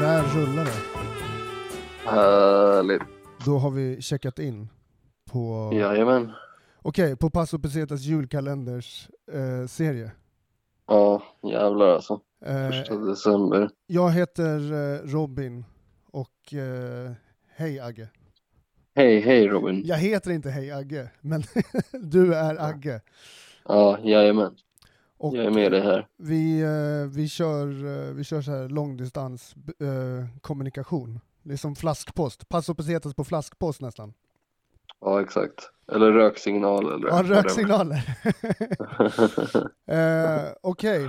Där rullar det. Härligt. Då har vi checkat in på, Jajamän. okej, på Paso Pesetas julkalenders eh, serie. Ja, jävlar alltså. Eh, Första december. jag heter eh, Robin och eh, hej Agge. Hej, hej Robin. Jag heter inte Hej Agge, men du är Agge. Ja, jajamän. Och Jag är med dig här. vi, eh, vi kör, eh, vi kör så här långdistans eh, kommunikation. Det är som flaskpost, Paso Pesetas på flaskpost nästan. Ja, exakt. Eller röksignal eller Ja, röksignaler. eh, Okej.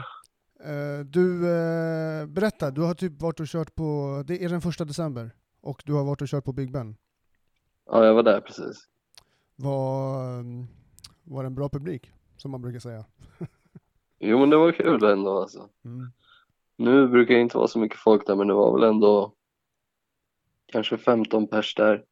Eh, du, eh, berätta, du har typ varit och kört på, det är den första december, och du har varit och kört på Big Ben. ja, jag var där precis. Var, mm, var det en bra publik, som man brukar säga? Jo, men det var kul ändå alltså. Mm. Nu brukar det inte vara så mycket folk där, men det var väl ändå kanske 15 pers där.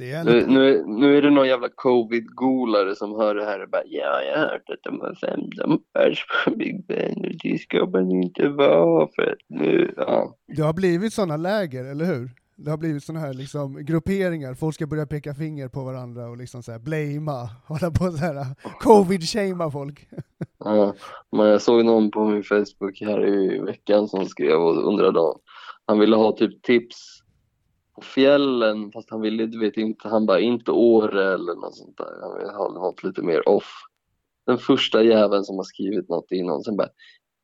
Är Nu, nu, är- nu är det någon jävla covid-golare som hör det här och bara ja, jag har hört att de var 15 pers på Big Ben och det ska man inte vara för att nu, ja. det har blivit sådana läger, eller hur? Det har blivit sådana här liksom, grupperingar, folk ska börja peka finger på varandra och liksom så här blamea, hålla på så här covid-shamea folk. Ja, men jag såg någon på min Facebook här i veckan som skrev och undrade om han ville ha typ tips på fjällen fast han ville du vet inte, han bara inte Åre eller något sånt där. Han ville ha något lite mer off. Den första jäveln som har skrivit något innan sen bara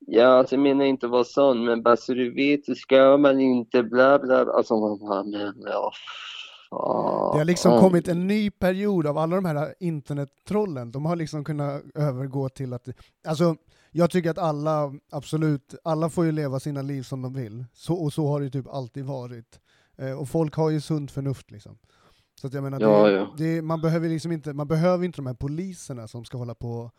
Ja, alltså jag menar inte vara sån men bara så du vet så ska man inte bla bla. Alltså man bara men ja fan. Det har liksom kommit en ny period av alla de här internettrollen, de har liksom kunnat övergå till att, alltså jag tycker att alla, absolut, alla får ju leva sina liv som de vill, så, och så har det typ alltid varit. Eh, och folk har ju sunt förnuft liksom. Så att jag menar, Ja, det, ja. Det, man behöver liksom inte, man behöver inte de här poliserna som ska hålla på och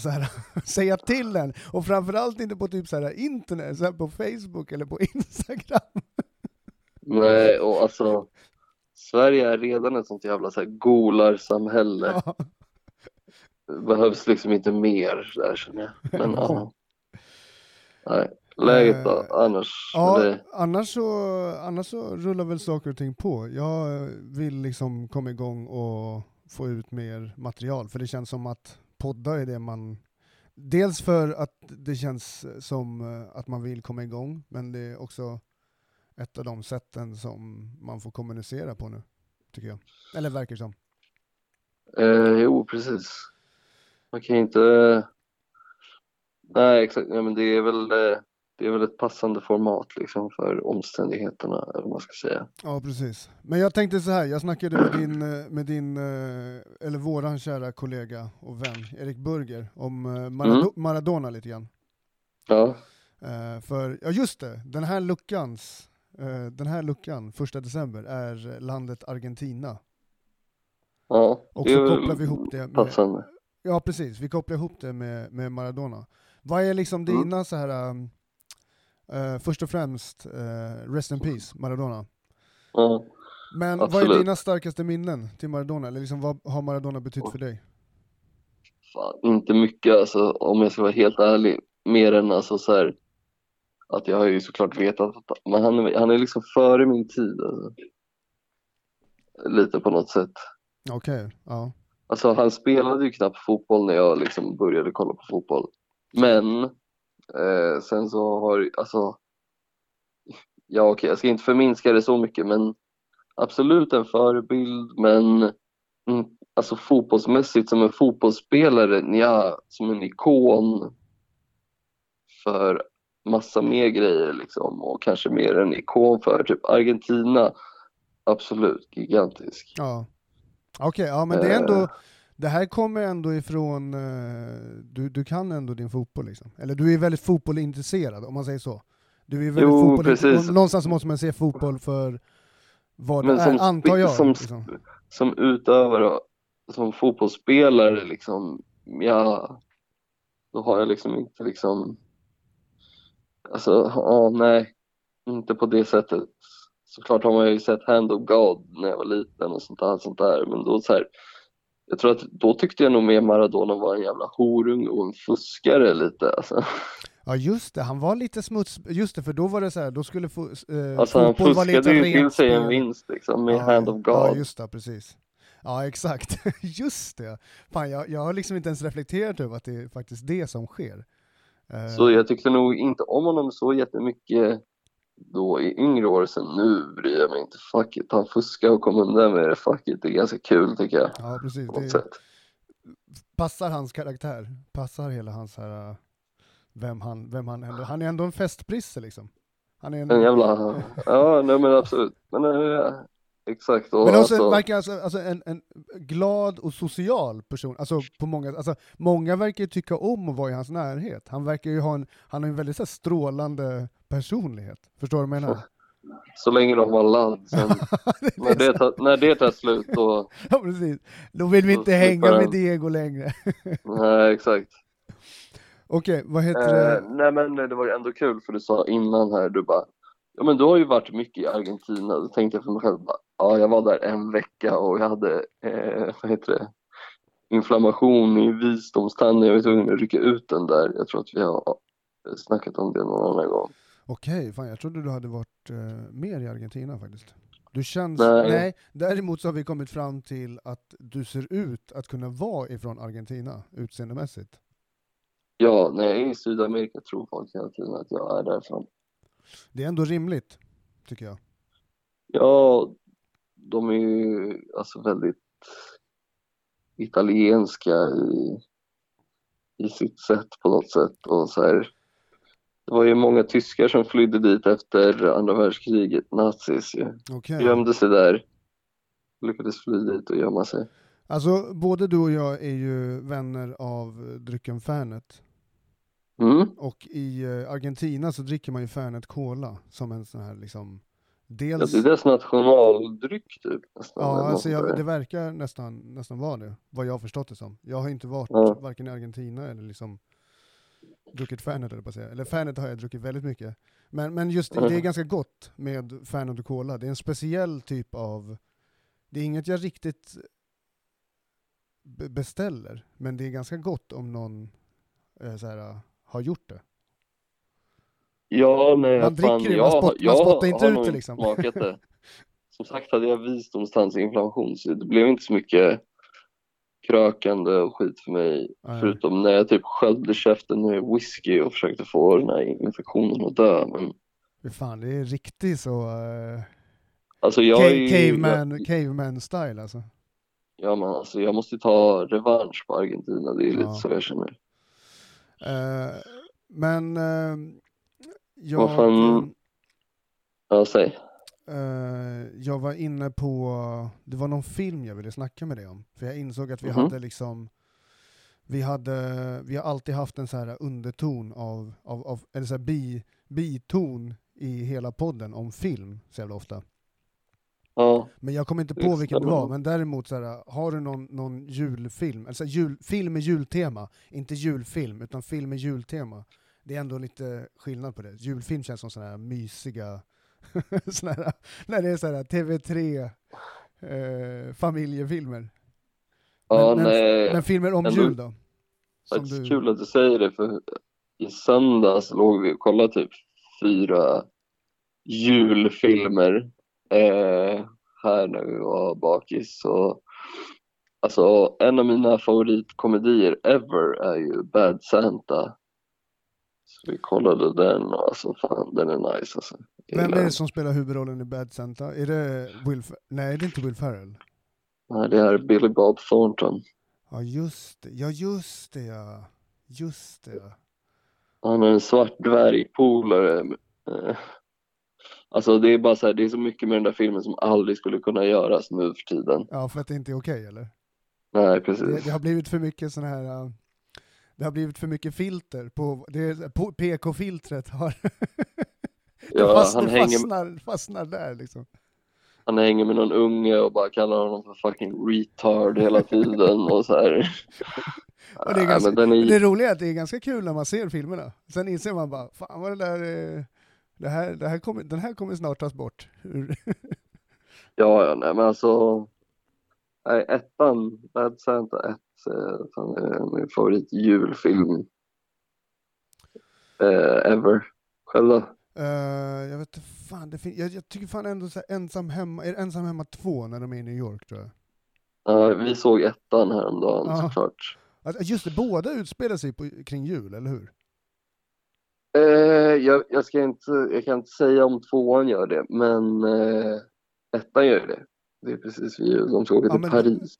så här, säga till en, och framförallt inte på typ så här internet, så här på Facebook eller på Instagram. Nej, och alltså Sverige är redan ett sånt jävla så här golarsamhälle. Ja. Behövs liksom inte mer där känner jag. Men ja. Nej, läget då annars? Ja, Det, annars, så, annars så rullar väl saker och ting på. Jag vill liksom komma igång och få ut mer material, för det känns som att podda är det man... Dels för att det känns som eh, att man vill komma igång, men det är också ett av de sätten som man får kommunicera på nu, tycker jag. Eller verkar som. eh, jo, precis. Man kan ju inte... Nej, exakt. Ja, men det är väl eh, det är väl ett passande format liksom för omständigheterna, eller vad man ska säga. Ja, precis. Men jag tänkte så här, jag snackade med din, eh, med din eh, eller våran kära kollega och vän Erik Burger om eh, Marado- Mm. Maradona lite grann. Ja, för, ja just det, den här luckans, den här luckan, första december, är landet Argentina. ja. Och så kopplar vi ihop det med, Passande. ja precis, vi kopplar ihop det med, med Maradona. Vad är liksom Mm. dina så här, eh, först och främst, eh, rest in peace, Maradona. Ja. Men vad är Absolut. dina starkaste minnen till Maradona? Eller liksom, vad har Maradona betytt för dig? Fan, inte mycket alltså, om jag ska vara helt ärlig. Mer än alltså så här, att jag har ju såklart vetat att men han, är- han är liksom före min tid. Alltså. Lite på något sätt. Okej, ja. Alltså han spelade ju knappt fotboll när jag liksom började kolla på fotboll. Men eh, sen så har alltså Ja okej, jag ska inte förminska det så mycket men absolut en förebild men mm, alltså fotbollsmässigt som en fotbollsspelare, ja, som en ikon för massa mer grejer liksom och kanske mer en ikon för typ Argentina. Absolut, gigantisk. ja. Okej, ja men det är ändå, Eh. Det här kommer ändå ifrån, eh, du, du kan ändå din fotboll liksom. Eller du är väldigt fotbollintresserad om man säger så. Du är väldigt Jo, precis. någonstans måste man se fotboll för vad Men det som är, antar jag. som- liksom. Som utövare, som fotbollsspelare liksom, ja, då har jag liksom inte liksom, alltså, ja, nej, inte på det sättet. Såklart har man ju sett Hand of God när jag var liten och sånt där, sånt där. men då så här, jag tror att då tyckte jag nog mer Maradona var en jävla horung och en fuskare lite alltså. Ja just det, han var lite smuts, just det för då var det så här, då skulle fo, eh, Alltså han fuskade ju till sig en vinst liksom med Ja, Hand of God. Ja just det, precis. Ja exakt, just det. Fan, jag, jag har liksom inte ens reflekterat över att det är faktiskt det som sker. Eh, Så jag tyckte nog inte om honom så jättemycket då i yngre år, sen nu bryr jag mig inte. Fuck it, han fuskar och kom undan med det. Fuck it, det är ganska kul tycker jag. Ja precis, På något det sätt. passar hans karaktär, passar hela hans här, äh, vem han, vem han ändå, han är ändå en festprisse liksom. Han är en, En jävla, ja nej men absolut. Men äh, exakt. Och men också alltså, verkar alltså, alltså en, en glad och social person, alltså på många, alltså många verkar ju tycka om att vara i hans närhet. Han verkar ju ha en, han har en väldigt så här, strålande personlighet. Förstår du vad jag menar? så länge de har ladd. Sen, Det är när, det tar, när det tar slut då, Ja precis, då vill vi inte hänga med han. Diego längre. nej exakt. Okej, vad heter det? Eh, nej men det var ändå kul för du sa innan här, du bara Ja men du har ju varit mycket i Argentina, då tänkte jag för mig själv bara, ja jag var där en vecka och jag hade, eh, vad heter det, inflammation i visdomstanden, jag var tvungen att rycka ut den där, jag tror att vi har snackat om det någon annan gång. Okej, fan jag trodde du hade varit eh, mer i Argentina faktiskt. Du känns, Nej. nej. däremot så har vi kommit fram till att du ser ut att kunna vara ifrån Argentina utseendemässigt. Ja, när jag är i Sydamerika tror folk hela tiden att jag är därifrån. Det är ändå rimligt, tycker jag. Ja, de är ju alltså väldigt italienska i, i sitt sätt på något sätt. Och så här, det var ju många tyskar som flydde dit efter andra världskriget, nazis ju. Okej. Gömde sig där, lyckades fly dit och gömma sig. Alltså, både du och jag är ju vänner av drycken Fernet. Mm. Och i eh, Argentina så dricker man ju Fernet Cola som en sån här liksom, Ja, dels... det är deras nationaldryck typ. Nästan, Ja, alltså jag, det verkar nästan, nästan vara det, vad jag har förstått det som. Jag har inte varit Ja. varken i Argentina eller liksom druckit Fernet eller på att säga. Eller Fernet har jag druckit väldigt mycket. Men, men just det, det är Mm. ganska gott med Fernet och Cola. Det är en speciell typ av, det är inget jag riktigt be- beställer, men det är ganska gott om någon eh, så här, har gjort det. Ja, nej, Man fan, dricker det, jag, man spott- jag man spottar inte ut det, liksom. smakat det. Som sagt hade jag visdomstandsinflammation så det blev inte så mycket krökande och skit för mig. Nej. Förutom när jag typ sköljde käften med whisky och försökte få den här infektionen att dö. Men fan, det är riktigt så eh, alltså jag är ca- ju, caveman, caveman style alltså. ja, men alltså jag måste ta revansch på Argentina, det är lite Ja. så jag känner. Eh, men eh, jag, Vad fan- Ja, säg. eh, jag var inne på, det var någon film jag ville snacka med dig om. För jag insåg att vi Mhm. hade liksom, vi, hade, vi har alltid haft en så här underton av, av, av eller så här bi, biton i hela podden om film så jävla ofta. Ja, Men jag kommer inte på vilken det var, men däremot så här, har du någon, någon julfilm, alltså jul, film med jultema, inte julfilm, utan film med jultema. Det är ändå lite skillnad på det. Julfilm känns som sådana här mysiga, såna här, när det är sådana här TV3 eh, familjefilmer. ja men, nej. men filmer om ändå- jul då? Faktiskt du, kul att du säger det för i söndags låg vi och kollade typ fyra julfilmer eh, här när vi var bakis. Så, alltså en av mina favoritkomedier ever är ju Bad Santa. Så vi kollade den och alltså fan den är nice alltså. Vem är det som spelar huvudrollen i Bad Santa? Är det Will, nej det är inte Will Ferrell. Nej, det är Billy Bob Thornton. Ja just det, ja just det ja. Just det ja. Han är en svart dvärgpolare. Eh, Alltså det är bara så här, det är så mycket med den där filmen som aldrig skulle kunna göras nu för tiden. Ja, för att det inte är okej eller? Nej, Det, precis. det har blivit för mycket sån här, uh, det har blivit för mycket filter på, det på PK-filtret har, Ja, fastnar, han, hänger, fastnar, fastnar där liksom. han hänger med någon unge och bara kallar honom för fucking retard hela tiden och så här. Och det, är Ja, ganska, den är, det roliga är att det är ganska kul när man ser filmerna. Sen inser man bara, fan vad det där, det här, det här kommer, den här kommer snart tas bort. Ja, ja, nej men alltså. Nej, ettan, Bad Santa 1, eh, fan, är min favorit julfilm. Eh, ever. Själv då? Eh, jag vet inte fan, det fin- jag, jag tycker fan ändå så här, ensam hemma, är det ensam hemma två när de är i New York tror jag. Ja, vi såg ettan häromdagen Ja. såklart. Just det, båda utspelar sig på, kring jul, eller hur? Eh, jag, jag, ska inte, jag kan inte säga om tvåan gör det, men eh, ettan gör det. Det är precis vid jul. De ska åka Ja, till men- Paris.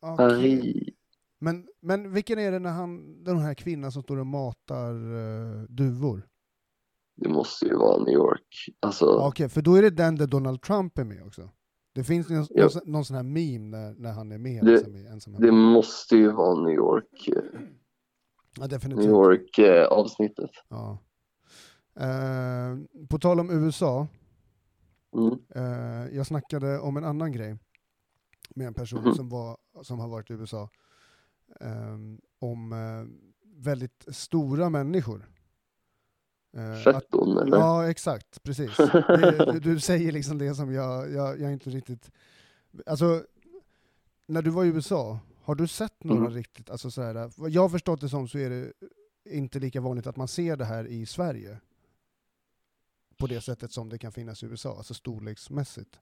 Okej. Paris. Men, men vilken är det när han, den här kvinnan som står och matar uh, duvor? Det måste ju vara New York. Alltså, Okej, för då är det den där Donald Trump är med också. Det finns någon, Ja. någon, sån- någon sån här meme när, när han är med. Det- ensam det måste ju vara New York. eh, ja, New definitivt. York eh, avsnittet. Ja. Eh, på tal om USA, Mm. eh, jag snackade om en annan grej med en person Mhm. som, var, som har varit i USA. Eh, om eh, väldigt stora människor. Eh, Fetton eller? Ja, exakt, precis. Du, du säger liksom det som jag, jag, jag inte riktigt... Alltså, när du var i USA, har du sett några Mm. riktigt, alltså så här, vad jag har förstått det som så är det inte lika vanligt att man ser det här i Sverige. På det sättet som det kan finnas i USA, alltså storleksmässigt.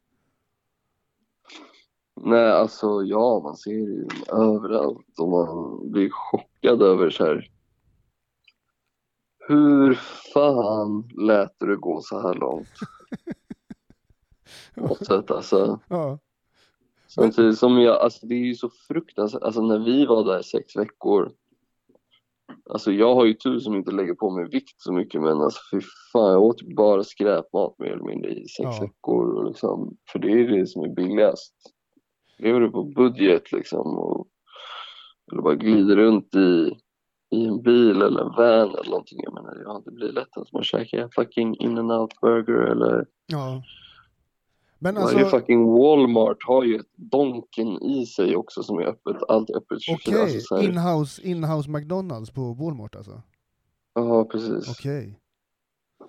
Nej, alltså ja, man ser ju överallt och man blir chockad över så här. Hur fan lät du gå så här långt? På något sätt alltså. Ja, Samtidigt som jag, alltså det är ju så fruktansvärt, alltså när vi var där sex veckor. Alltså jag har ju tur som inte lägger på mig vikt så mycket men alltså fy fan jag åt ju bara skräpmat mer eller mindre i sex Ja. veckor och liksom, för det är det som är billigast. Lever du på budget liksom och eller bara glider runt i, i en bil eller en van eller någonting. Jag menar, ja det blir lätt att man käkar fucking in and out burger eller ja. Men Varje alltså, fucking Walmart har ju ett Donken i sig också som är öppet, allt är öppet 24. okej, Alltså, så här- inhouse, inhouse McDonalds på Walmart alltså? Ja, precis. Okej.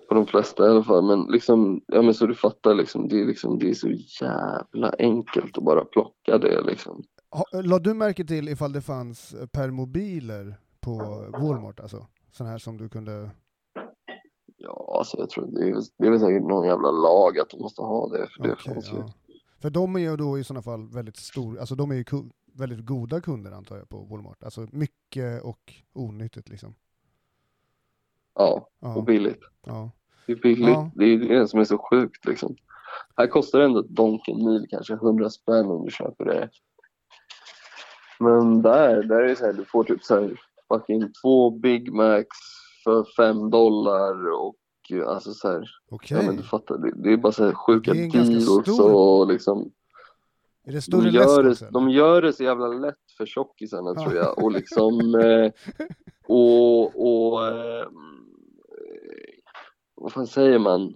På de flesta i alla fall. Men liksom, ja men så du fattar liksom, det är liksom, det är så jävla enkelt att bara plocka det liksom. Ha- La du märke till ifall det fanns permobiler på Walmart alltså? Sån här som du kunde... Ja, alltså jag tror det är, det är väl säkert någon jävla lag att de måste ha det. För det ju. ja. För de är ju då i sådana fall väldigt stor, alltså de är ju väldigt goda kunder antar jag på Walmart. Alltså mycket och onyttigt liksom. Ja, och Ja, billigt. ja. Det är billigt. Ja. Det är det som är så sjukt liksom. Här kostar ändå ett Donken mil kanske 100 spänn om du köper det. Men där, där är det så här, du får typ så här fucking två Big Macs för fem dollar och alltså så här, Okej. ja men du fattar, det, det är bara så här sjuka Det deals stor- och liksom Är det större de gör, det, de gör det så jävla lätt för tjockisarna tror jag och liksom eh, och, och eh, vad fan säger man?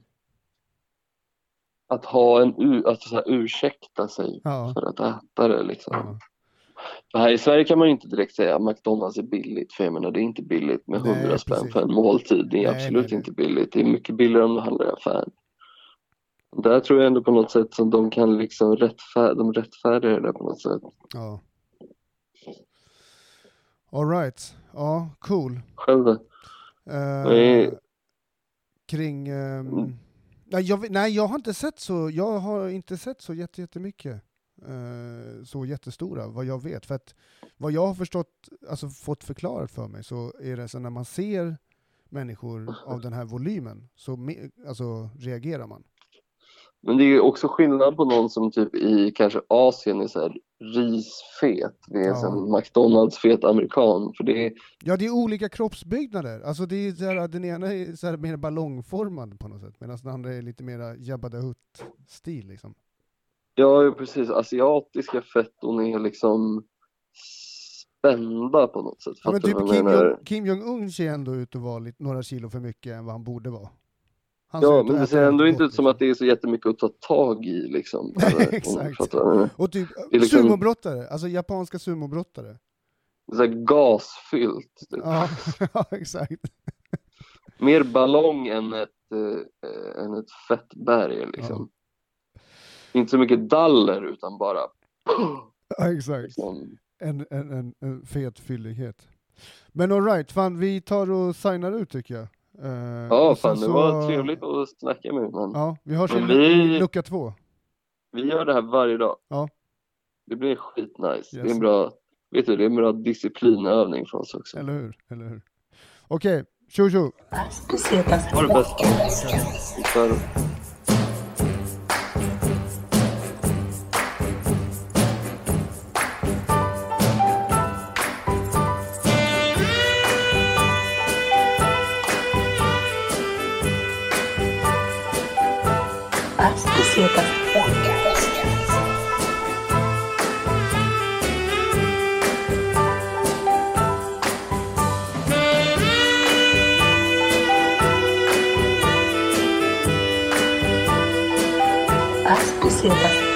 Att ha en, u- att så här, ursäkta sig Ja. för att äta det liksom. ja. För här i Sverige kan man ju inte direkt säga att McDonalds är billigt, för jag menar det är inte billigt med Nej, 100 spänn precis. för en måltid. Det är Nej, absolut nej, nej. inte billigt. Det är mycket billigare om du handlar i affären. Där tror jag ändå på något sätt som de kan liksom rättfärdiga, de rättfärdigar det på något sätt. ja. All right. Ja, cool. Själv då? Nej. Kring... ehm, Mm. nej, jag, nej, jag har inte sett så, jag har inte sett så jätte, jättemycket. eh, så jättestora, vad jag vet. För att vad jag har förstått, alltså fått förklarat för mig, så är det så när man ser människor av den här volymen, så alltså, reagerar man. Men det är ju också skillnad på någon som typ i kanske Asien är så här risfet. Det är Ja. en McDonalds-fet amerikan. För det är, Ja, det är olika kroppsbyggnader. Alltså det är så här, den ena är så här mer ballongformad på något sätt, medan den andra är lite mera Jabba the Hutt-stil liksom. ja, ju precis. Asiatiska fetton är liksom spända på något sätt. Ja, men typ Kim, menar? Jong, Kim Jong-Un ser ändå ut att vara lite, några kilo för mycket än vad han borde vara. Han Ja, men det ser ändå inte ut som liksom. att det är så jättemycket att ta tag i liksom. Du exakt. Och typ liksom- sumobrottare, alltså japanska sumobrottare. Så gasfyllt. Typ. Ja, ja, exakt. Mer ballong än ett, eh, än ett fett berg liksom. Inte så mycket daller utan bara Ja, exakt. liksom. En, en, en, en fet fyllighet. Men alright, fan vi tar och signar ut tycker jag. Eh, Ja, fan det så- var trevligt att snacka med men Ja, vi hörs Men i vi- lucka två. vi gör det här varje dag. Ja. Det blir skitnice. Det är Yes. en bra, vet du, det är en bra disciplinövning för oss också. Eller hur? Eller hur? Okej, tjo tjo! Ha det bäst. För... Ascosietas Podcast. Ascosietas